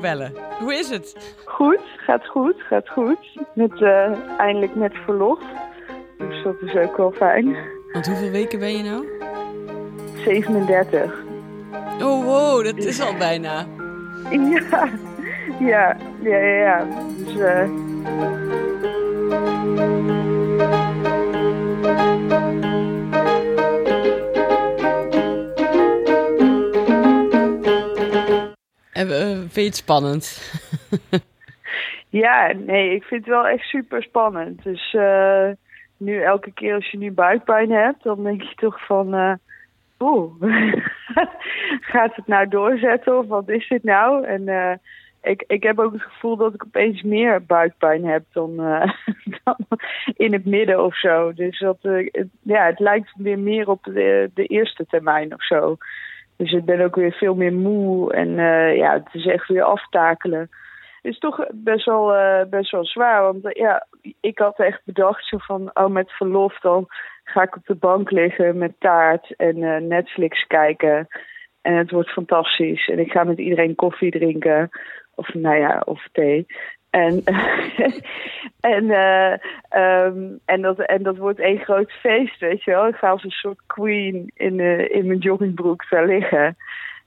bellen. Hoe is het? Goed, gaat goed, gaat goed. Met, uh, eindelijk met verlof. Dus dat is ook wel fijn. Want hoeveel weken ben je nou? 37. Oh wow, dat is al bijna. Ja, ja, ja, ja. ja. Dus, uh... vind het spannend? ja, nee, ik vind het wel echt super spannend. Dus uh, nu elke keer als je nu buikpijn hebt, dan denk je toch van... Uh, Oeh, gaat het nou doorzetten of wat is dit nou? En uh, ik, ik heb ook het gevoel dat ik opeens meer buikpijn heb dan, dan in het midden of zo. Dus dat, het, ja, het lijkt weer meer op de, de eerste termijn of zo. Dus ik ben ook weer veel meer moe en uh, ja, het is echt weer aftakelen. Het is toch best wel, uh, best wel zwaar, want uh, ja, ik had echt bedacht zo van, oh met verlof dan ga ik op de bank liggen met taart en Netflix kijken. En het wordt fantastisch. En ik ga met iedereen koffie drinken. Of nou ja, of thee. En, en, uh, um, en, dat, en dat wordt één groot feest, weet je wel. Ik ga als een soort queen in, uh, in mijn joggingbroek daar liggen.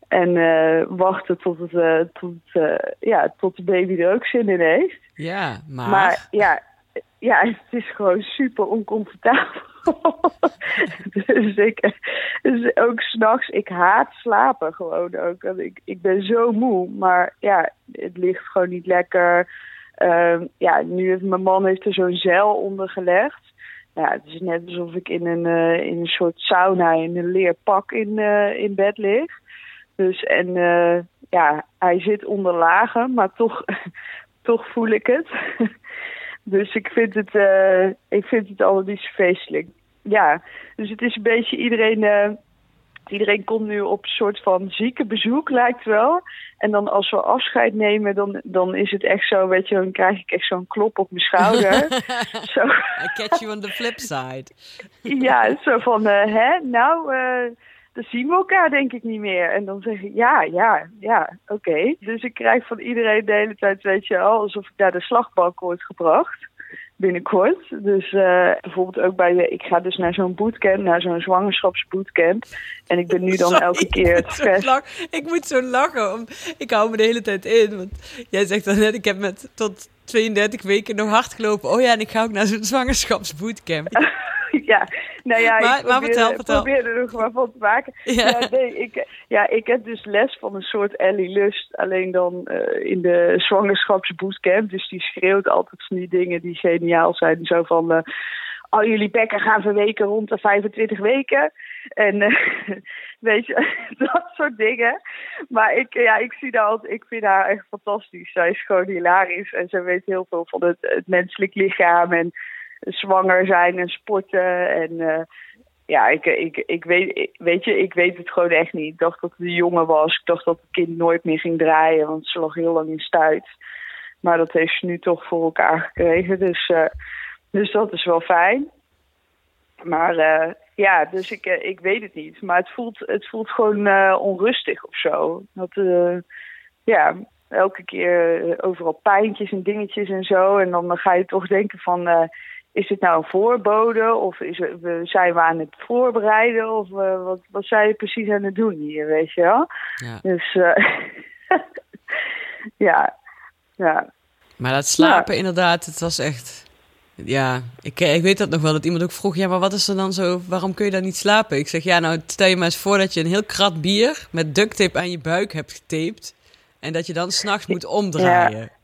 En uh, wachten tot, het, tot, ja, tot de baby er ook zin in heeft. Ja, maar... Maar ja, ja het is gewoon super oncomfortabel. dus ik, dus ook s'nachts, ik haat slapen gewoon ook. Ik, ik ben zo moe, maar ja, het ligt gewoon niet lekker. Uh, ja, nu mijn man heeft er zo'n zeil onder gelegd. Ja, het is net alsof ik in een, uh, in een soort sauna in een leerpak in, uh, in bed lig. Dus en uh, ja, hij zit onder lagen, maar toch, toch voel ik het. dus ik vind het, ik vind het allerliefst feestelijk. Ja, dus het is een beetje iedereen iedereen komt nu op een soort van ziekenbezoek, lijkt wel. En dan als we afscheid nemen, dan, dan is het echt zo, weet je, dan krijg ik echt zo'n klop op mijn schouder. zo. I catch you on the flip side. ja, zo van, uh, hè, nou, uh, dan zien we elkaar denk ik niet meer. En dan zeg ik, ja, ja, ja, oké. Okay. Dus ik krijg van iedereen de hele tijd, weet je al, alsof ik naar de slagbank word gebracht binnenkort. Dus uh, bijvoorbeeld ook bij de, ik ga dus naar zo'n bootcamp, naar zo'n zwangerschapsbootcamp. En ik ben nu dan Sorry, elke keer het vers. Ik moet zo lachen, om, ik hou me de hele tijd in. Want jij zegt dan net, ik heb met tot 32 weken nog hard gelopen. Oh ja, en ik ga ook naar zo'n zwangerschapsbootcamp. ja, nou ja, maar, ik probeer, maar vertel, vertel. probeer er nog maar van te maken. Ja. Ja, nee, ik, ja, ik heb dus les van een soort Ellie Lust, alleen dan uh, in de zwangerschapsbootcamp. Dus die schreeuwt altijd van die dingen die geniaal zijn. Zo van, uh, al jullie bekken gaan verweken rond de 25 weken. En uh, weet je, dat soort dingen. Maar ik, ja, ik zie daar altijd, ik vind haar echt fantastisch. Zij is gewoon hilarisch en ze weet heel veel van het, het menselijk lichaam en zwanger zijn en sporten. En uh, ja, ik, ik, ik weet, weet je, ik weet het gewoon echt niet. Ik dacht dat het een jongen was. Ik dacht dat het kind nooit meer ging draaien, want ze lag heel lang in stuit. Maar dat heeft ze nu toch voor elkaar gekregen. Dus, uh, dus dat is wel fijn. Maar uh, ja, dus ik, ik weet het niet. Maar het voelt, het voelt gewoon onrustig of zo. Dat, ja, elke keer overal pijntjes en dingetjes en zo. En dan ga je toch denken van is dit nou een voorbode of is het, zijn we aan het voorbereiden of uh, wat, wat zijn je precies aan het doen hier, weet je wel? Ja. Dus uh, ja, ja. Maar dat slapen ja. inderdaad, het was echt... Ja, ik, ik weet dat nog wel, dat iemand ook vroeg... ja, maar wat is er dan zo, waarom kun je dan niet slapen? Ik zeg, ja, nou, stel je maar eens voor dat je een heel krat bier... met duct tape aan je buik hebt getaped... en dat je dan s'nachts moet omdraaien. Ja.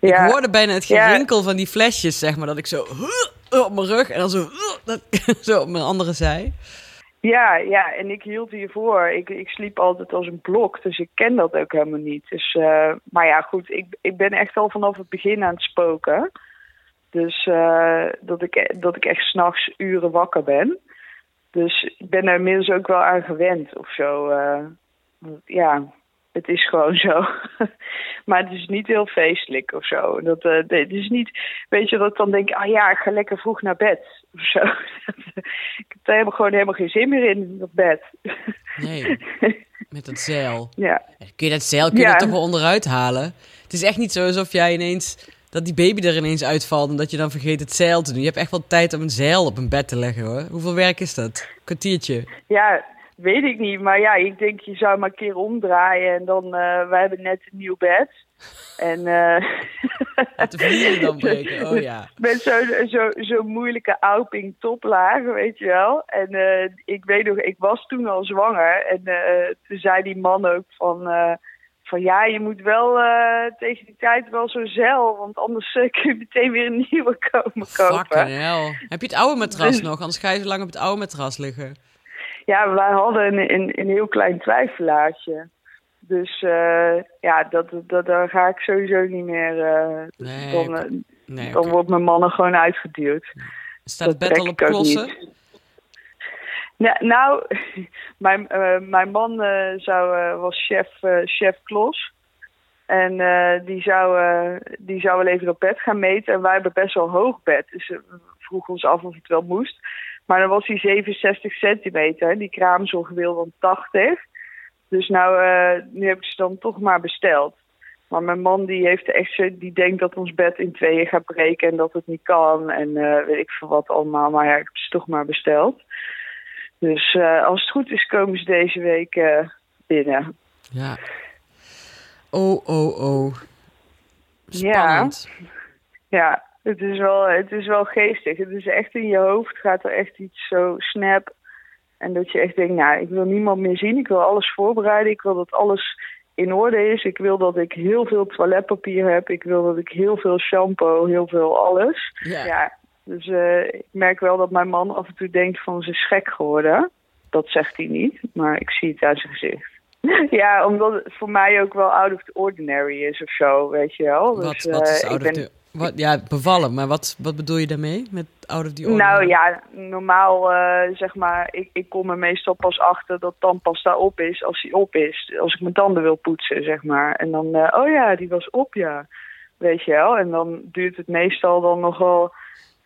Ik ja. hoorde bijna het gerinkel ja. van die flesjes, zeg maar. Dat ik zo op mijn rug en dan zo, zo op mijn andere zij. Ja, ja, en ik hield hiervoor. Ik, ik sliep altijd als een blok, dus ik ken dat ook helemaal niet. Dus, uh, maar ja, goed, ik, ik ben echt al vanaf het begin aan het spoken. Dus uh, dat, ik, dat ik echt s'nachts uren wakker ben. Dus ik ben er inmiddels ook wel aan gewend of zo. Uh, ja, het is gewoon zo. maar het is niet heel feestelijk of zo. Dat, uh, het is niet, weet je, dat ik dan denk, ah ja, ik ga lekker vroeg naar bed of zo. ik heb helemaal, gewoon helemaal geen zin meer in dat bed. Nee. Met het zeil. Ja. Kun je dat zeil kun je Ja. er toch wel onderuit halen? Het is echt niet zo alsof jij ineens... Dat die baby er ineens uitvalt en dat je dan vergeet het zeil te doen. Je hebt echt wel tijd om een zeil op een bed te leggen hoor. Hoeveel werk is dat? Kwartiertje. Ja, weet ik niet. Maar ja, ik denk je zou maar een keer omdraaien en dan, eh wij hebben net een nieuw bed. En eh Dat de vlieren dan breken. Oh ja. met zo'n zo, zo moeilijke Auping toplaag, weet je wel. En eh, ik weet nog, ik was toen al zwanger. En toen zei die man ook van, van ja, je moet wel tegen die tijd wel zo'n zeil. Want anders kun je meteen weer een nieuwe komen kopen. Fucking hell. Heb je het oude matras Dus- nog? Anders ga je zo lang op het oude matras liggen. Ja, wij hadden een, een, een heel klein twijfelaartje. Dus eh, ja, dat, dat, daar ga ik sowieso niet meer. Nee, dan eh, Nee, dan oké. wordt mijn man er gewoon uitgeduwd. Staat het bed al op klossen? Nou, nou mijn, mijn man zou, was chef, chef Klos. En die, zou, die zou wel even op bed gaan meten. En wij hebben best wel hoog bed. Dus we vroegen ons af of het wel moest. Maar dan was hij 67 centimeter. Die kraamzorg wil dan 80. Dus nou, eh, nu heb ik ze dan toch maar besteld. Maar mijn man die heeft echt, zo- die denkt dat ons bed in tweeën gaat breken en dat het niet kan. En eh, weet ik veel wat allemaal. Maar ja, ik heb ze toch maar besteld. Dus eh, als het goed is, komen ze deze week binnen. Ja. Oh, oh, oh. Spannend. Ja, het is, wel, het is wel geestig. Het is echt in je hoofd gaat er echt iets zo snap. En dat je echt denkt, nou, ik wil niemand meer zien. Ik wil alles voorbereiden. Ik wil dat alles in orde is. Ik wil dat ik heel veel toiletpapier heb. Ik wil dat ik heel veel shampoo, heel veel alles. Ja. Ja, dus eh, ik merk wel dat mijn man af en toe denkt van ze is gek geworden. Dat zegt hij niet, maar ik zie het uit zijn gezicht. Ja, omdat het voor mij ook wel out of the ordinary is of zo, weet je wel. Wat, Dus, wat is eh, out of ben- the... Wat, ja, bevallen. Maar wat, wat bedoel je daarmee? Met out of the? Nou ja, normaal eh, zeg maar, ik, ik kom er meestal pas achter dat tandpasta op is als die op is. Als ik mijn tanden wil poetsen, zeg maar. En dan, eh, oh ja, die was op, ja. Weet je wel. En dan duurt het meestal dan nog wel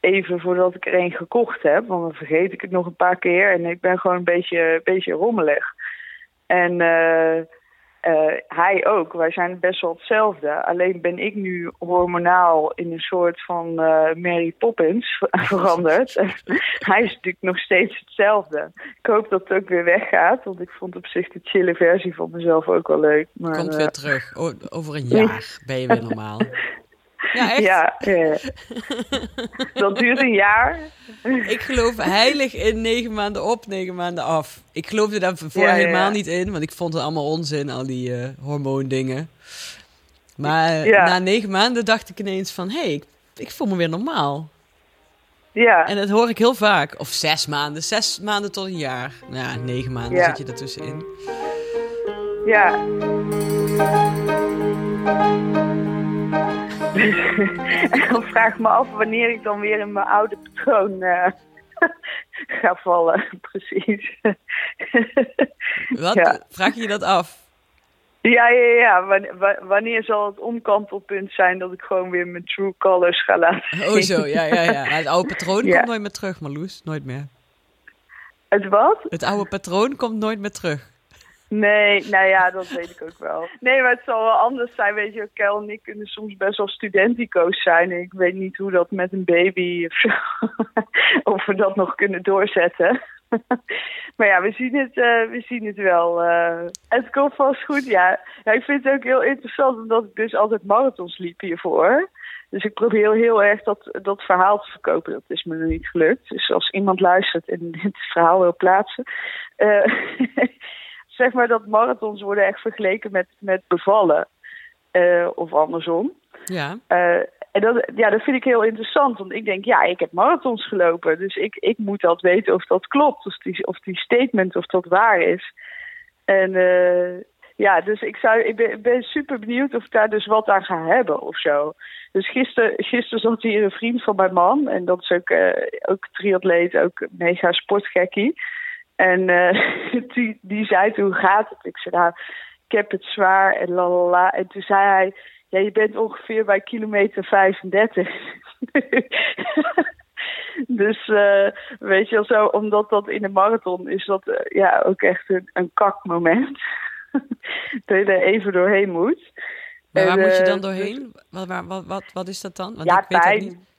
even voordat ik er een gekocht heb. Want dan vergeet ik het nog een paar keer. En ik ben gewoon een beetje, beetje rommelig. En eh, eh, hij ook. Wij zijn best wel hetzelfde. Alleen ben ik nu hormonaal in een soort van eh, Mary Poppins ver- veranderd. Hij is natuurlijk nog steeds hetzelfde. Ik hoop dat het ook weer weggaat. Want ik vond op zich de chille versie van mezelf ook wel leuk. Maar, Komt eh, weer terug. O- over een jaar ben je weer normaal. Ja, echt? Ja, dat duurt een jaar. Ik geloof heilig in negen maanden op, negen maanden af. Ik geloofde daar voor Ja, helemaal niet in, want ik vond het allemaal onzin, al die eh hormoondingen. Maar na negen maanden dacht ik ineens van, hé, hey, ik, ik voel me weer normaal. Ja, En dat hoor ik heel vaak. Of zes maanden, zes maanden tot een jaar. Nou, ja, negen maanden Ja. zit je ertussenin. ja. en dan vraag ik me af wanneer ik dan weer in mijn oude patroon eh, ga vallen. Precies. Wat? Ja. Vraag je dat af? Ja, ja, ja. Wan- wa- Wanneer zal het omkantelpunt zijn dat ik gewoon weer mijn true colors ga laten zien? Oh zo, ja, ja, ja. Het oude patroon Ja. komt nooit meer terug, Marloes. Nooit meer. Het wat? Het oude patroon komt nooit meer terug. Nee, nou ja, dat weet ik ook wel. Nee, maar het zal wel anders zijn. Weet je, Kel en ik kunnen soms best wel studentico's zijn. Ik weet niet hoe dat met een baby of zo. of we dat nog kunnen doorzetten. maar ja, we zien het, eh, we zien het wel. eh. het komt vast goed, ja. ja. Ik vind het ook heel interessant, omdat ik dus altijd marathons liep hiervoor. Dus ik probeer heel erg dat, dat verhaal te verkopen. Dat is me nog niet gelukt. Dus als iemand luistert en dit verhaal wil plaatsen. eh, zeg maar dat marathons worden echt vergeleken met, met bevallen. Eh, of andersom. Ja. Eh, en dat, ja, dat vind ik heel interessant. Want ik denk, ja, ik heb marathons gelopen. Dus ik, ik moet dat weten of dat klopt. Of die, of die statement, of dat waar is. En eh, ja, dus ik, zou, ik ben, super benieuwd of ik daar dus wat aan ga hebben of zo. Dus gisteren, gisteren zat hier een vriend van mijn man. En dat is ook, ook triatleet, ook mega sportgekkie. En eh, die, die zei toen, hoe gaat het? Ik zei, nou, ik heb het zwaar en la la la. En toen zei hij, ja, je bent ongeveer bij kilometer 35. dus eh, weet je wel zo, omdat dat in een marathon is dat eh, ja ook echt een, een kakmoment. dat je er even doorheen moet. Maar waar moet je dan doorheen? Wat, wat, wat, wat, is dat dan? Want ja, ik pijn. Weet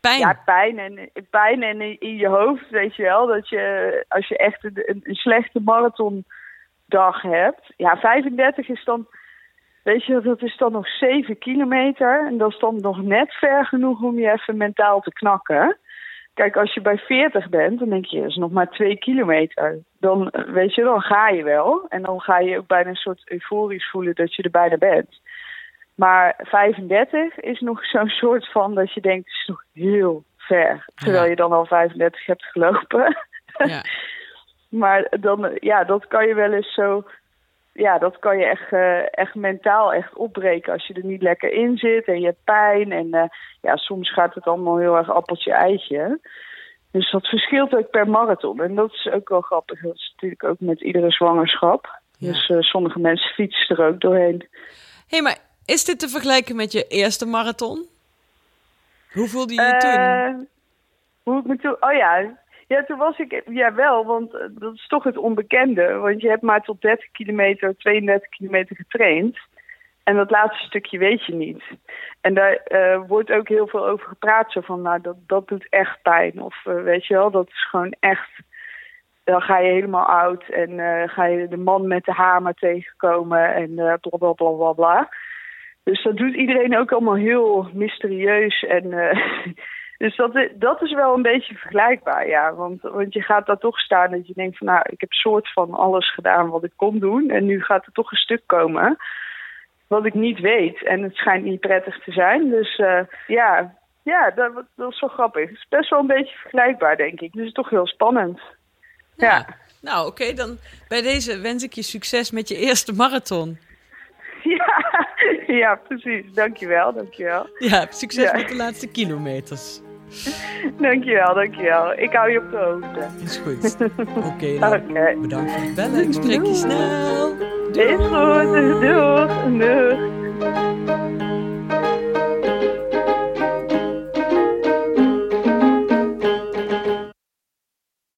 Ja, pijn en, pijn en in je hoofd, weet je wel. Dat je, als je echt een, een slechte marathondag hebt. Ja, 35 is dan Weet je, dat is dan nog 7 kilometer. En dat is dan nog net ver genoeg om je even mentaal te knakken. Kijk, als je bij 40 bent, dan denk je, dat is nog maar 2 kilometer. Dan, weet je, dan ga je wel. En dan ga je ook bijna een soort euforisch voelen dat je er bijna bent. Maar 35 is nog zo'n soort van dat je denkt, het is nog heel ver. Terwijl je dan al 35 hebt gelopen. Ja. maar dan, ja, dat kan je wel eens zo ja, dat kan je echt, uh, echt mentaal echt opbreken als je er niet lekker in zit en je hebt pijn. En uh, ja, soms gaat het allemaal heel erg appeltje-eitje. Dus dat verschilt ook per marathon. En dat is ook wel grappig. Dat is natuurlijk ook met iedere zwangerschap. Dus uh, sommige mensen fietsen er ook doorheen. Hé, hey, maar is dit te vergelijken met je eerste marathon? Hoe voelde je je toen? Hoe ik me toen... Oh ja, ja, toen was ik, ja wel, want eh, dat is toch het onbekende. Want je hebt maar tot 30 kilometer, 32 kilometer getraind. En dat laatste stukje weet je niet. En daar uh, wordt ook heel veel over gepraat. Zo van, nou, dat, dat doet echt pijn. Of uh, weet je wel, dat is gewoon echt... Dan ga je helemaal oud en uh, ga je de man met de hamer tegenkomen en bla bla bla bla bla. Dus dat doet iedereen ook allemaal heel mysterieus en... Dus dat, dat is wel een beetje vergelijkbaar, ja. Want, want je gaat daar toch staan dat je denkt van... nou, ik heb soort van alles gedaan wat ik kon doen... en nu gaat er toch een stuk komen wat ik niet weet. En het schijnt niet prettig te zijn. Dus uh, ja, ja dat, dat is wel grappig. Het is best wel een beetje vergelijkbaar, denk ik. Dus het is toch heel spannend. Ja. Nou, oké, dan bij deze wens ik je succes met je eerste marathon. Ja, ja precies. Dankjewel, dankjewel. Ja, succes met de laatste kilometers. Dankjewel, dankjewel. Ik hou je op de hoogte. Is goed. Oké, okay, bedankt voor het bellen. Ik spreek je snel. Doei. Is goed. Doeg. Doeg.